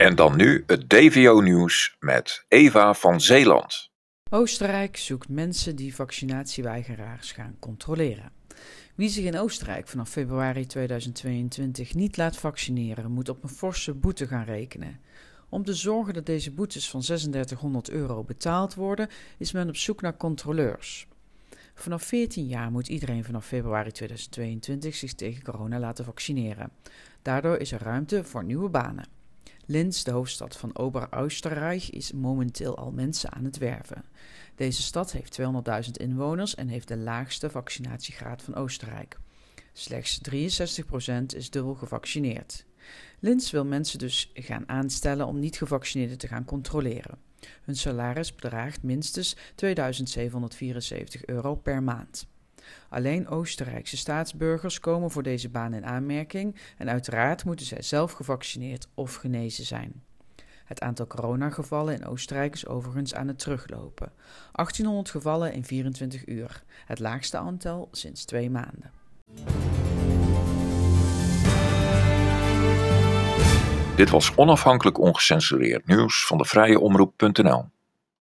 En dan nu het DVO-nieuws met Eva van Zeeland. Oostenrijk zoekt mensen die vaccinatieweigeraars gaan controleren. Wie zich in Oostenrijk vanaf februari 2022 niet laat vaccineren, moet op een forse boete gaan rekenen. Om te zorgen dat deze boetes van 3600 euro betaald worden, is men op zoek naar controleurs. Vanaf 14 jaar moet iedereen vanaf februari 2022 zich tegen corona laten vaccineren. Daardoor is er ruimte voor nieuwe banen. Linz, de hoofdstad van Ober-Österreich, is momenteel al mensen aan het werven. Deze stad heeft 200.000 inwoners en heeft de laagste vaccinatiegraad van Oostenrijk. Slechts 63% is dubbel gevaccineerd. Linz wil mensen dus gaan aanstellen om niet-gevaccineerden te gaan controleren. Hun salaris bedraagt minstens 2774 euro per maand. Alleen Oostenrijkse staatsburgers komen voor deze baan in aanmerking en uiteraard moeten zij zelf gevaccineerd of genezen zijn. Het aantal coronagevallen in Oostenrijk is overigens aan het teruglopen. 1800 gevallen in 24 uur, het laagste aantal sinds twee maanden. Dit was onafhankelijk ongecensureerd nieuws van de vrije omroep.nl.